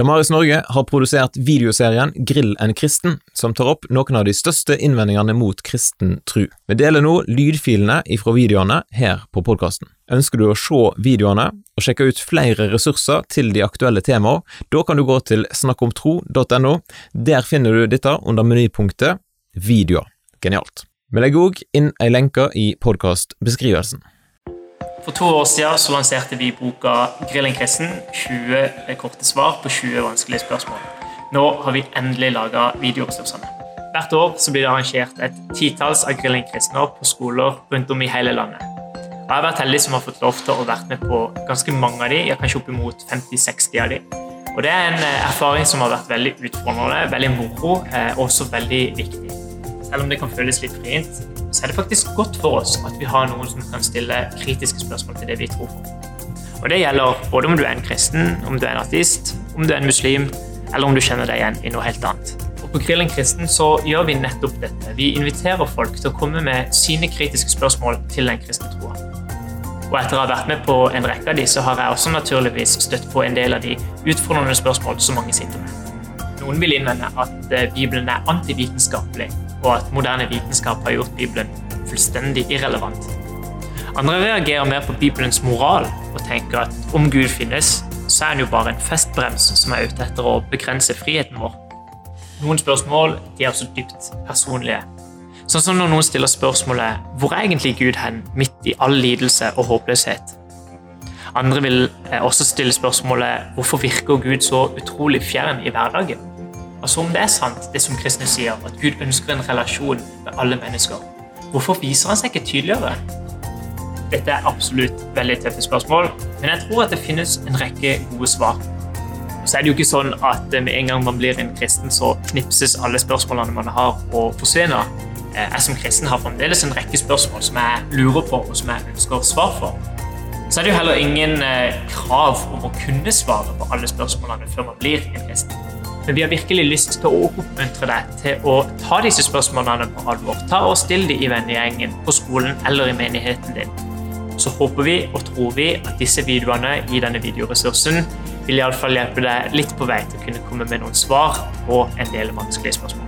Damaris Norge har produsert videoserien Grill en kristen, som tar opp noen av de største innvendingene mot kristen tru. Vi deler nå lydfilene ifra videoene her på podkasten. Ønsker du å se videoene og sjekke ut flere ressurser til de aktuelle temaene, da kan du gå til snakkomtro.no. Der finner du dette under menypunktet Videoer. Genialt. Vi legger òg inn ei lenke i podkastbeskrivelsen. For to år siden så lanserte vi boka 'Grill en kristen'. 20 korte svar på 20 vanskelige spørsmål. Nå har vi endelig laga videoressursene. Hvert år så blir det arrangert et titalls av Grill en kristner på skoler rundt om i hele landet. Jeg har vært heldig som har fått lov til å være med på ganske mange av de, ja, kanskje oppimot 50-60 av de. Og Det er en eh, erfaring som har vært veldig utfordrende, veldig moro og også veldig viktig. Selv om det kan føles litt vrient, så er det faktisk godt for oss at vi har noen som kan stille kritiske spørsmål til det vi tror på. Og Det gjelder både om du er en kristen, om du er en artist, om du er en muslim, eller om du kjenner deg igjen i noe helt annet. Og På Grillen kristen så gjør vi nettopp dette. Vi inviterer folk til å komme med sine kritiske spørsmål til den kristne troa. Og etter å ha vært med på en rekke av de, så har jeg også naturligvis støtt på en del av de utfordrende spørsmål som mange sitter med. Noen vil innvende at eh, Bibelen er antivitenskapelig, og at moderne vitenskap har gjort Bibelen fullstendig irrelevant. Andre reagerer mer på Bibelens moral og tenker at om Gud finnes, så er han jo bare en festbrems som er ute etter å begrense friheten vår. Noen spørsmål de er også dypt personlige. Sånn som når noen stiller spørsmålet hvor er egentlig Gud hen midt i all lidelse og håpløshet? Andre vil eh, også stille spørsmålet hvorfor virker Gud så utrolig fjern i hverdagen? Altså Om det er sant, det som kristne sier, at Gud ønsker en relasjon med alle mennesker, hvorfor viser han seg ikke tydeligere? Dette er absolutt veldig tøffe spørsmål, men jeg tror at det finnes en rekke gode svar. Så er det jo ikke sånn at med en gang man blir en kristen, så knipses alle spørsmålene man har, og forsvinner. Eh, jeg som kristen har fremdeles en rekke spørsmål som jeg lurer på, og som jeg ønsker svar for. Så er det jo heller ingen eh, krav om å kunne svare på alle spørsmålene før man blir en kristen. Men vi har virkelig lyst til å oppmuntre deg til å ta disse spørsmålene på alvor. Ta og Still dem i vennegjengen, på skolen eller i menigheten din. Så håper vi og tror vi at disse videoene i denne videoressursen vil iallfall hjelpe deg litt på vei til å kunne komme med noen svar på en del vanskelige spørsmål.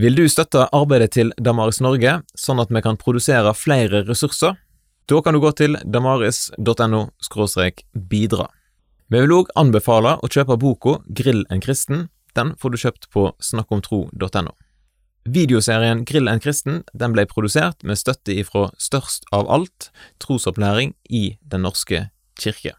Vil du støtte arbeidet til Damaris Norge, sånn at vi kan produsere flere ressurser? Da kan du gå til damaris.no bidra. Vi vil òg anbefale å kjøpe boka Grill en kristen. Den får du kjøpt på snakkomtro.no. Videoserien Grill en kristen den ble produsert med støtte ifra Størst av alt, trosopplæring i Den norske kirke.